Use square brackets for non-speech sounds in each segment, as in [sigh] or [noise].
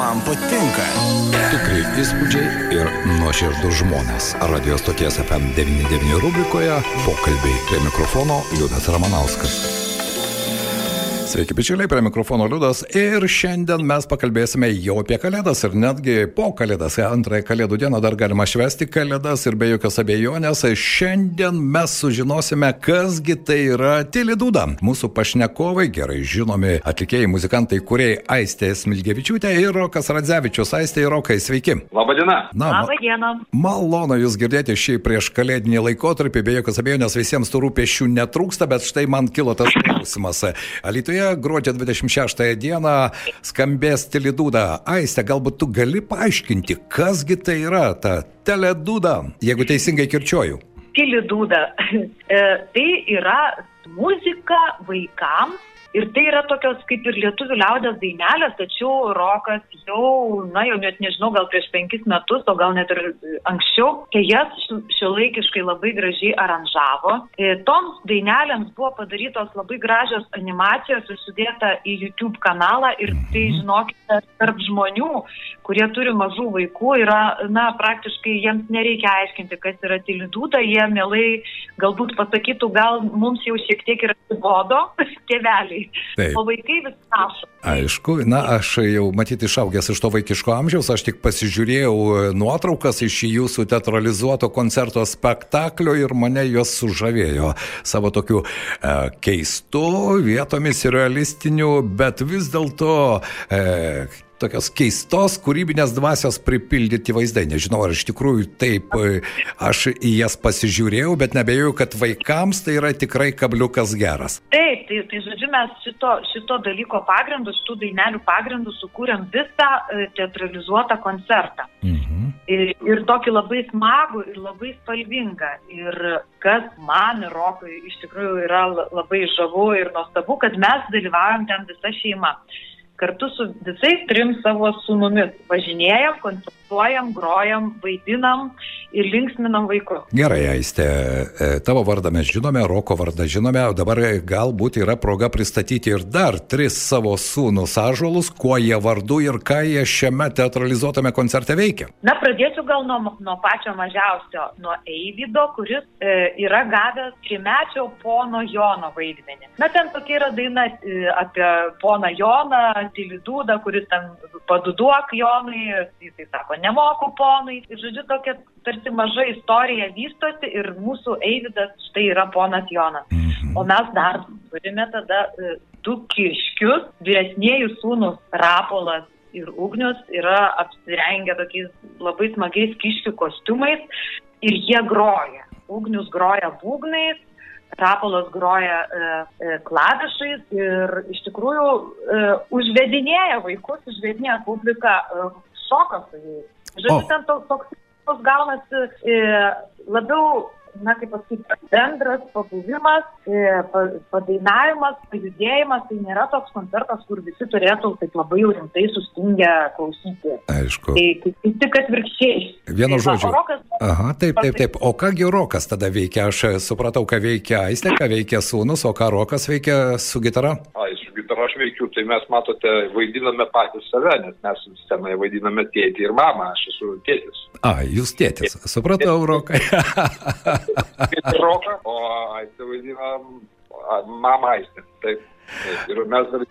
Man patinka. Tikrai įspūdžiai ir nuoširdus žmonės. Radio stoties FM99 rubrikoje pokalbiai prie mikrofono Liudas Ramanauskas. Sveiki, bičiuliai, prie mikrofono Liudas ir šiandien mes pakalbėsime jau apie Kalėdas ir netgi po Kalėdas, antrąją Kalėdų dieną dar galima švesti Kalėdas ir be jokios abejonės šiandien mes sužinosime, kasgi tai yra Tilidūda. Mūsų pašnekovai gerai žinomi atlikėjai, muzikantai, kuriai Aistė Smilgevičiūtė ir Rokas Radzevičius. Aistė ir Rokai, sveiki. Labadiena. Na, Labą dieną. Malonu Jūs girdėti šį prieš Kalėdinį laikotarpį, be jokios abejonės visiems tų rūpešių netrūksta, bet štai man kilo tas klausimas. Alytuje Lietuvoje gruodžio 26 dieną skambės Telidūda. Aiste, galbūt tu gali paaiškinti, kasgi tai yra ta Teledūda, jeigu teisingai kirčiuoju. Telidūda. [laughs] E, tai yra muzika vaikams Ir tai yra tokios kaip ir lietuvių liaudės dainelės, tačiau rokas jau, na jau net nežinau, gal prieš penkis metus, o gal net ir anksčiau, tai jas šiuolaikiškai labai gražiai aranžavo. E, toms dainelėms buvo padarytos labai gražios animacijos ir sudėta į YouTube kanalą ir tai mhm. žinokite, tarp žmonių, kurie turi mažų vaikų, yra, na, praktiškai jiems nereikia aiškinti, kas yra tilidūta, jie mielai galbūt pasakytų, gal mums jau šiek tiek yra bodo [laughs] tėveliai vaikai. Taip. O vaikai vis prašo. Aišku, na, aš jau matyti išaugęs iš to vaikiško amžiaus, aš tik pasižiūrėjau e, nuotraukas iš jūsų teatralizuoto koncerto spektaklio ir mane jos sužavėjo savo tokiu e, keistu, vietomis realistiniu, bet vis dėlto e, tokios keistos kūrybinės dvasios pripildyti vaizdai. Nežinau, ar iš tikrųjų taip e, aš į jas pasižiūrėjau, bet nebejoju, kad vaikams tai yra tikrai kabliukas geras. Taip, tai, tai žodžiu, mes šito, šito dalyko pagrindu, šitų dainelių pagrindu sukūrėm visą e, teatralizuotą koncertą. Mhm. Ir, ir tokį labai smagų ir labai spalvingą. Ir kas man ir Rokui iš tikrųjų yra labai žavu ir nuostabu, kad mes dalyvaujam ten visa šeima kartu su visais trim savo sūnumis. Važinėjom, koncertuojam, grojam, vaidinam ir linksminam vaikus. Gerai, Aiste, e, tavo vardą mes žinome, Roko vardą žinome, o dabar galbūt yra proga pristatyti ir dar tris savo sūnus ažuolus, kuo jie vardu ir ką jie šiame teatralizuotame koncerte veikia. Na, pradėsiu gal nuo, nuo pačio mažiausio, nuo Eivido, kuris e, yra gavęs trimečio pono Jono vaidmenį. Na, ten tokia yra daina e, apie poną Joną, Tilidūdą, kuris ten paduduok Jonui, jisai sako, nemoku ponui. Ir žodžiu, tokia tarsi maža istorija vystosi ir mūsų Eividas štai yra ponas Jonas. Mhm. O mes dar turime tada e, du kiškius, vyresnėjų sūnus Rapolas ir Ugnius yra apsirengę tokiais labai smagiais kiškių kostiumais ir jie groja. Ugnius groja būgnais, Rapolas groja e, e, klavišais ir iš tikrųjų e, užvedinėja vaikus, užvedinėja publiką, e, šoka su jais. Žodžiu, ten toks, toks gaunasi e, labiau na, kaip pasakyti, bendras pabuvimas, e, padainavimas, pajudėjimas, tai nėra toks koncertas, kur visi turėtų taip labai jau rimtai sustingę klausyti. Aišku. Tai kaip tik atvirkščiai. Vienu tai, žodžiu. Rokas, Aha, taip, taip, taip. O kągi Rokas tada veikia? Aš supratau, ką veikia Aistė, ką veikia Sūnus, o ką Rokas veikia su gitara? Ai, su gitara aš veikiu, tai mes matote, vaidiname patys save, nes mes scenoje vaidiname tėtį ir mamą, aš esu tėtis. A, jūs tėtis. Supratau, Rokai. [laughs] roką, o Aistė vaidina mamą Aistę. Taip. Taip. Ir mes dar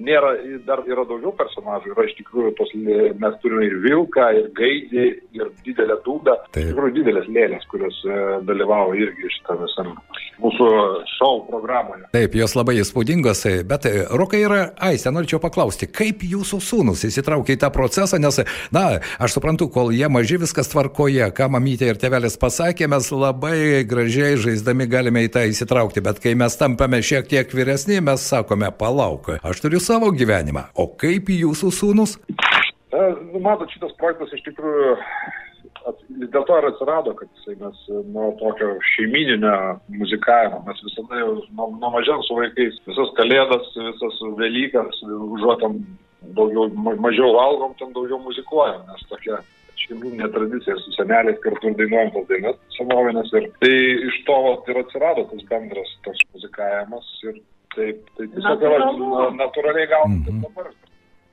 nėra, dar yra daugiau personažų. Yra iš tikrųjų, tos, mes turime ir Vilką, ir Gaidį, ir didelę Dūdą. Iš tikrųjų didelės lėlės, kurios e, dalyvavo irgi šitą visam mūsų šou programoje. Taip, jos labai įspūdingos, bet e, Rokai yra Aistė, norėčiau paklausti, kaip jūsų sūnus įsitraukė į tą procesą, nes, na, aš suprantu, kol jie maži viskas tvarkoje, ką mamytė ir tėvelis pasakė, mes labai gražiai žaisdami galime į tą įsitraukti, bet kai mes tampame šiek tiek vyresni, mes sakome, palauk, aš aš turiu savo gyvenimą. O kaip jūsų sūnus? Nu, matot, šitas projektas iš tikrųjų dėl to ir atsirado, kad jisai mes nuo tokio šeimininio muzikavimo, mes visada jau nuo, nuo mažiau su vaikais, visas kalėdas, visas Velykas, užuotam daugiau, mažiau valgom, ten daugiau muzikuojam, nes tokia šeiminė tradicija su seneliais kartu ir dainuojam tas dainas senovinės. Ir tai iš to vat, ir atsirado tas bendras tas muzikavimas ir Taip, tai tiesiog yra natūraliai gaunasi mm -hmm. dabar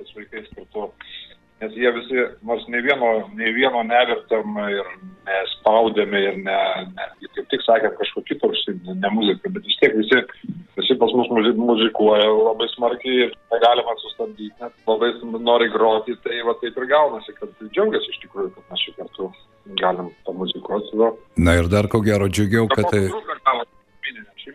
su vaikais kartu. jie visi, nors nei vieno, nei vieno nevertam ir nespaudėme ir ne, ne, kaip tik sakėm kažko kito užsiimti, ne muziką, bet vis tiek visi, visi pas mus muzikuoja labai smarkiai ir negalima sustabdyti, net labai nori groti, tai va taip ir gaunasi, kad džiaugiasi iš tikrųjų, kad mes šį kartu galim pamuzikuoti. Na ir dar ko gero džiugiau, kad tai...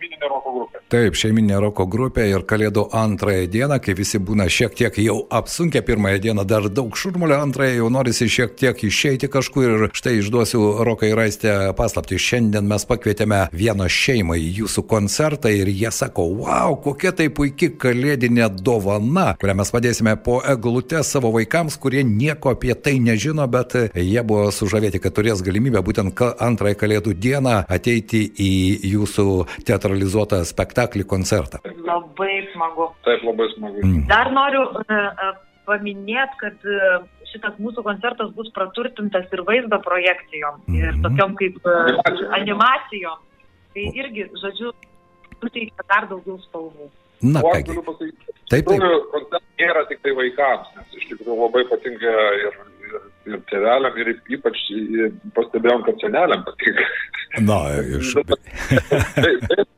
Šeiminė roko grupė. Taip, šeiminė roko grupė ir Kalėdų antrąją dieną, kai visi būna šiek tiek jau apsunkę pirmąją dieną, dar daug šurmulio, antrąją jau norisi šiek tiek išeiti kažkur ir štai išduosiu roką ir raistę paslapti. Šiandien mes pakvietėme vieną šeimą į jūsų koncertą ir jie sako, wow, kokia tai puikia kalėdinė dovana, kurią mes padėsime po eglutę savo vaikams, kurie nieko apie tai nežino, bet jie buvo sužavėti, kad turės galimybę būtent antrąją Kalėdų dieną ateiti į jūsų teatralizuotą spektaklį spektaklį, koncertą. Labai smagu. Taip, labai smagu. Mm. Dar noriu uh, paminėti, kad uh, šitas mūsų koncertas bus praturtintas ir vaizdo projekcijom, mm -hmm. ir tokiom kaip uh, animacijom. Tai irgi, žodžiu, suteikia dar daugiau spalvų. Na, aš galiu pasakyti, taip, taip. koncertas nėra tik tai vaikams, nes iš tikrųjų labai patinka ir, ir, ir tėveliam, ir ypač pastebėjom, kad seneliam patinka. Na, iš. [laughs]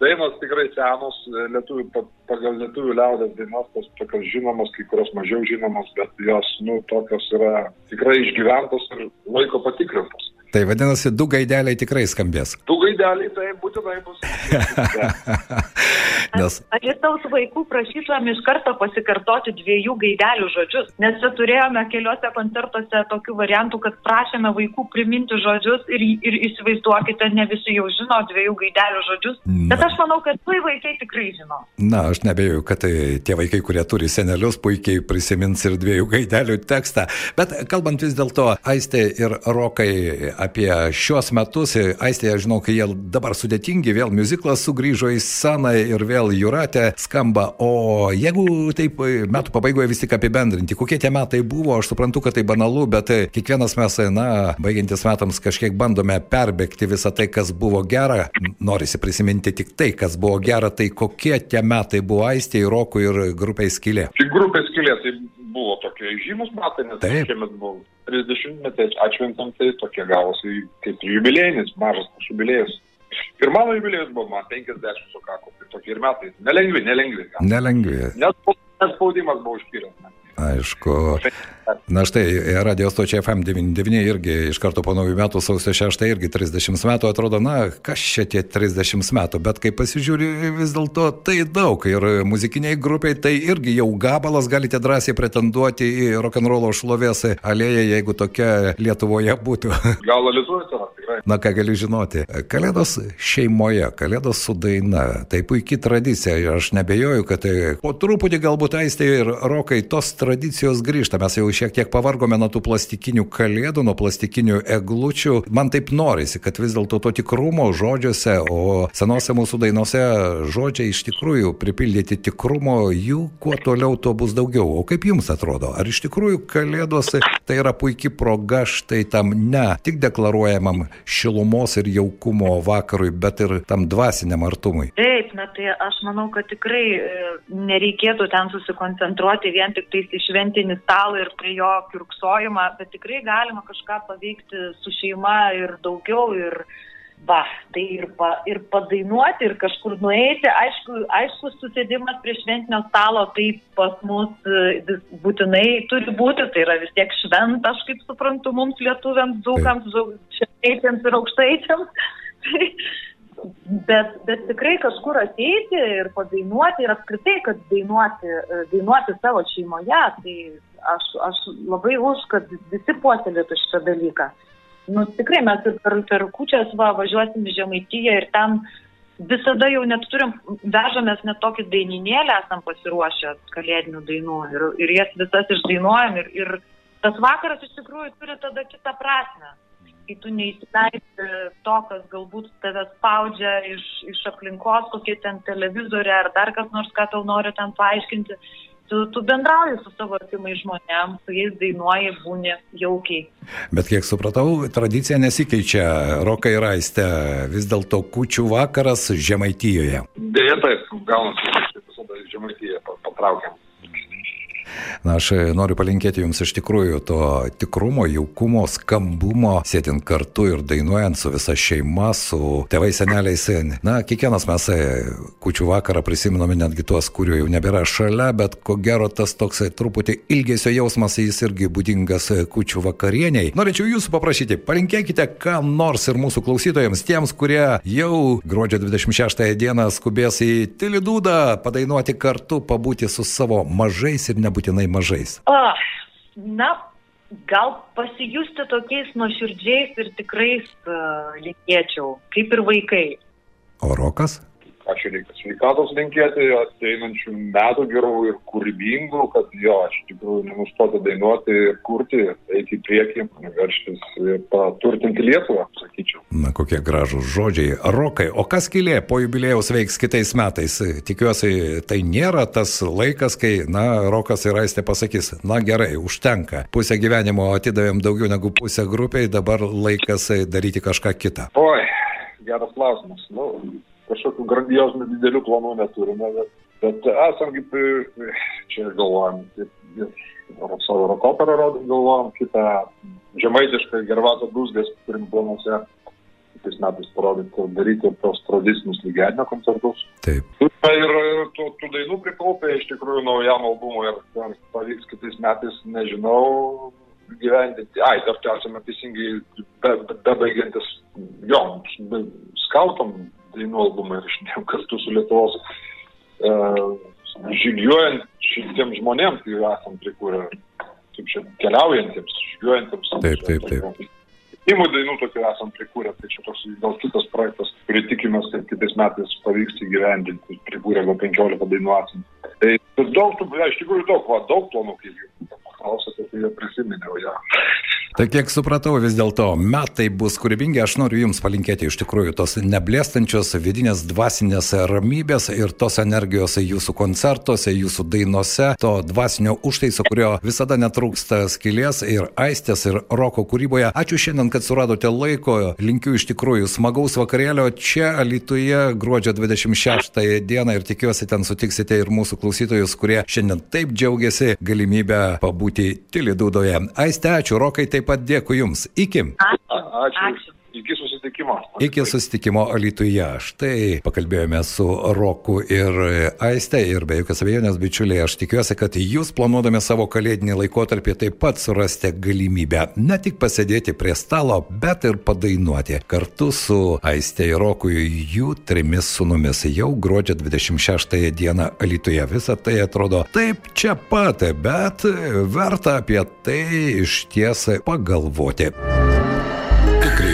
Dainos tikrai senos, lietuvių, pagal lietuvių liaudės dainos, tos tokios žinomos, kai kurios mažiau žinomos, bet jos, nu, tokios yra tikrai išgyventos ir laiko patikrintos. Tai vadinasi, du gaideliai tikrai skambės. Du gaideliai tai būtinai bus. [laughs] [laughs] Nes... Alitaus vaikų prašytumėm iš karto pasikartoti dviejų gaidelių žodžius, nes čia turėjome keliuose koncertuose tokių variantų, kad prašėme vaikų priminti žodžius ir, ir įsivaizduokite, ne visi jau žino dviejų gaidelių žodžius, Na. bet aš manau, kad tai vaikai tikrai žino. Na, aš nebejoju, kad tai tie vaikai, kurie turi senelius, puikiai prisimins ir dviejų gaidelių tekstą. Bet kalbant vis dėlto, Aistė ir Rokai apie šios metus. Aistė, aš žinau, kai jie dabar sudėtingi, vėl muziklas sugrįžo į sceną ir vėl Juratė skamba. O jeigu taip metų pabaigoje vis tik apibendrinti, kokie tie metai buvo, aš suprantu, kad tai banalu, bet kiekvienas mes, na, baigiantis metams kažkiek bandome perbėgti visą tai, kas buvo gera. Norisi prisiminti tik tai, kas buvo gera, tai kokie tie metai buvo Aistė, Rokui ir grupiai Skilė. Tai grupiai Skilė, tai buvo tokie žymus metai, nes Taip. šiemet buvo 30 metai atšventam, tai tokie gavosi kaip jubilėjinis, mažas jubilėjus. Ir mano jubilėjus buvo, man 50 sukako, tai tokie ir metai. Nelengvi, nelengvi. Nelengvi. Nes spaudimas buvo užpyręs. Aišku. Na štai, radio stočia FM99 irgi iš karto po naujų metų sausio 6 irgi 30 metų atrodo, na, kas čia tie 30 metų, bet kai pasižiūri vis dėlto tai daug ir muzikiniai grupiai tai irgi jau gabalas galite drąsiai pretenduoti į rock'n'rollo šlovės alėją, jeigu tokia Lietuvoje būtų. [laughs] Gal yra, tikrai. Na ką gali žinoti, Kalėdos šeimoje, Kalėdos su daina, tai puikiai tradicija, aš nebejoju, kad tai po truputį galbūt aistė ir rokai tos tradicijos grįžta. Mes jau šiek tiek pavargome nuo tų plastikinių kalėdų, nuo plastikinių eglučių. Man taip norisi, kad vis dėlto to tikrumo žodžiuose, o senose mūsų dainose žodžiai iš tikrųjų pripildyti tikrumo, jų kuo toliau, tuo bus daugiau. O kaip jums atrodo, ar iš tikrųjų kalėdos tai yra puikia proga štai tam ne tik deklaruojamam šilumos ir jaukumo vakarui, bet ir tam dvasiniam artumui? Taip, na tai aš manau, kad tikrai e, nereikėtų ten susikoncentruoti vien tik tais į šventinį stalą ir prie jo kirksojimą, bet tikrai galima kažką paveikti su šeima ir daugiau ir va, tai ir, pa, ir padainuoti, ir kažkur nueiti. Aišku, aišku, susėdimas prie šventinio stalo tai pas mus e, būtinai turi būti, tai yra vis tiek šventa, aš kaip suprantu, mums lietuviams, dzūkams, žemaičiams ir aukštaičiams. [laughs] bet, bet tikrai kažkur ateiti ir padainuoti ir apskritai, kad dainuoti, e, dainuoti savo šeimoje, tai aš, aš labai už, kad visi puoselėtų šitą dalyką. Nu, tikrai mes ir per, per kučias va, važiuosim į Žemaitiją ir ten visada jau net turim, vežamės net tokį daininėlį, esam pasiruošę kalėdinių dainų ir, ir jas visas išdainuojam ir, ir tas vakaras iš tikrųjų turi tada kitą prasme kai tu neįsileisi to, kas galbūt tave spaudžia iš, iš aplinkos, kokie ten televizoriai ar dar kas nors, ką tau nori ten paaiškinti. Tu, tu bendrauji su savo artimai žmonėm, su jais dainuoji, būni jaukiai. Bet kiek supratau, tradicija nesikeičia. Rokai raiste vis dėlto kučių vakaras Žemaitijoje. Dėja, taip, gaunasi, visada Žemaitijoje patraukiam. Na, aš noriu palinkėti jums iš tikrųjų to tikrumo, jaukumo, skambumo, sėdint kartu ir dainuojant su visa šeima, su tėvais seneliais. Na, kiekvienas mes e, kučių vakarą prisiminome netgi tuos, kurių jau nebėra šalia, bet ko gero tas toksai truputį ilgesio jausmas, jis irgi būdingas e, kučių vakarieniai. Norėčiau jūsų paprašyti, palinkėkite ką nors ir mūsų klausytojams, tiems, kurie jau gruodžio 26 dieną skubės į Tilidūdą padainuoti kartu, pabūti su savo mažais ir nebūtinai mažais? O, na, gal pasijusti tokiais nuoširdžiais ir tikrais uh, linkėčiau, kaip ir vaikai. O rokas? Ačiū reikia sveikatos linkėti, ateinančių metų gerų ir kūrybingų, kad jo, aš tikrųjų nenustoti dainuoti ir kurti, eiti į priekį, verštis ir paturtinti Lietuvą, sakyčiau. Na, kokie gražūs žodžiai. Rokai, o kas kilė po jubilėjaus veiks kitais metais? Tikiuosi, tai nėra tas laikas, kai, na, Rokas ir Aistė pasakys, na gerai, užtenka. Pusę gyvenimo atidavėm daugiau negu pusę grupiai, dabar laikas daryti kažką kitą. Oi, geras klausimas. Nu, kažkokių grandiozinių didelių planų neturime, bet, bet esam kaip čia galvojam, savo rokoperą galvojam, kitą žemaitišką gervato dūzgas turim planuose kitais metais parodyti, daryti tos tradicinius lygiadienio koncertus. Taip. Ir tų, tų dainų prikaupė iš tikrųjų naujam albumui ir ar pavyks kitais metais, nežinau, gyvendinti. Ai, dar tęsime teisingai, bebaigiantis, be, be jo, skautom dainų albumą ir išnėjom kartu su Lietuvos uh, žygiuojant šitiems žmonėms, kai esam prikūrę, kaip čia, keliaujantiems, žygiuojantiems. Taip, taip, taip. Įmų dainų tokių esam prikūrę, tai čia toks gal kitas projektas, kurį tikimės, kad kitais metais pavyks įgyvendinti, prikūrę gal 15 dainų esam. Tai daug, iš tikrųjų daug, va, daug planų, kaip jau paklausėte, tai jie prisiminiau ją. Ja. Tai kiek supratau, vis dėlto metai bus kūrybingi, aš noriu Jums palinkėti iš tikrųjų tos neblėstančios vidinės dvasinės ramybės ir tos energijos Jūsų koncertuose, Jūsų dainuose, to dvasinio užtaiso, kurio visada netrūksta skilės ir aistės ir roko kūryboje. Ačiū šiandien, kad suradote laiko, linkiu iš tikrųjų smagaus vakarėlio čia Lietuvoje gruodžio 26 dieną ir tikiuosi ten sutiksite ir mūsų klausytojus, kurie šiandien taip džiaugiasi galimybę pabūti Tilidūdoje. Aistė, ačiū, rokai taip pat dėkui Jums. Iki. Ačiū. Ačiū. Ačiū. Iki susitikimo. Iki susitikimo Alytuje. Štai pakalbėjome su Roku ir Aiste ir be jokios abejonės, bičiuliai, aš tikiuosi, kad jūs planuodami savo kalėdinį laikotarpį taip pat surasite galimybę ne tik pasėdėti prie stalo, bet ir padainuoti kartu su Aiste ir Roku jų trimis sunumis jau gruodžio 26 dieną Alytuje. Visą tai atrodo taip čia pat, bet verta apie tai iš ties pagalvoti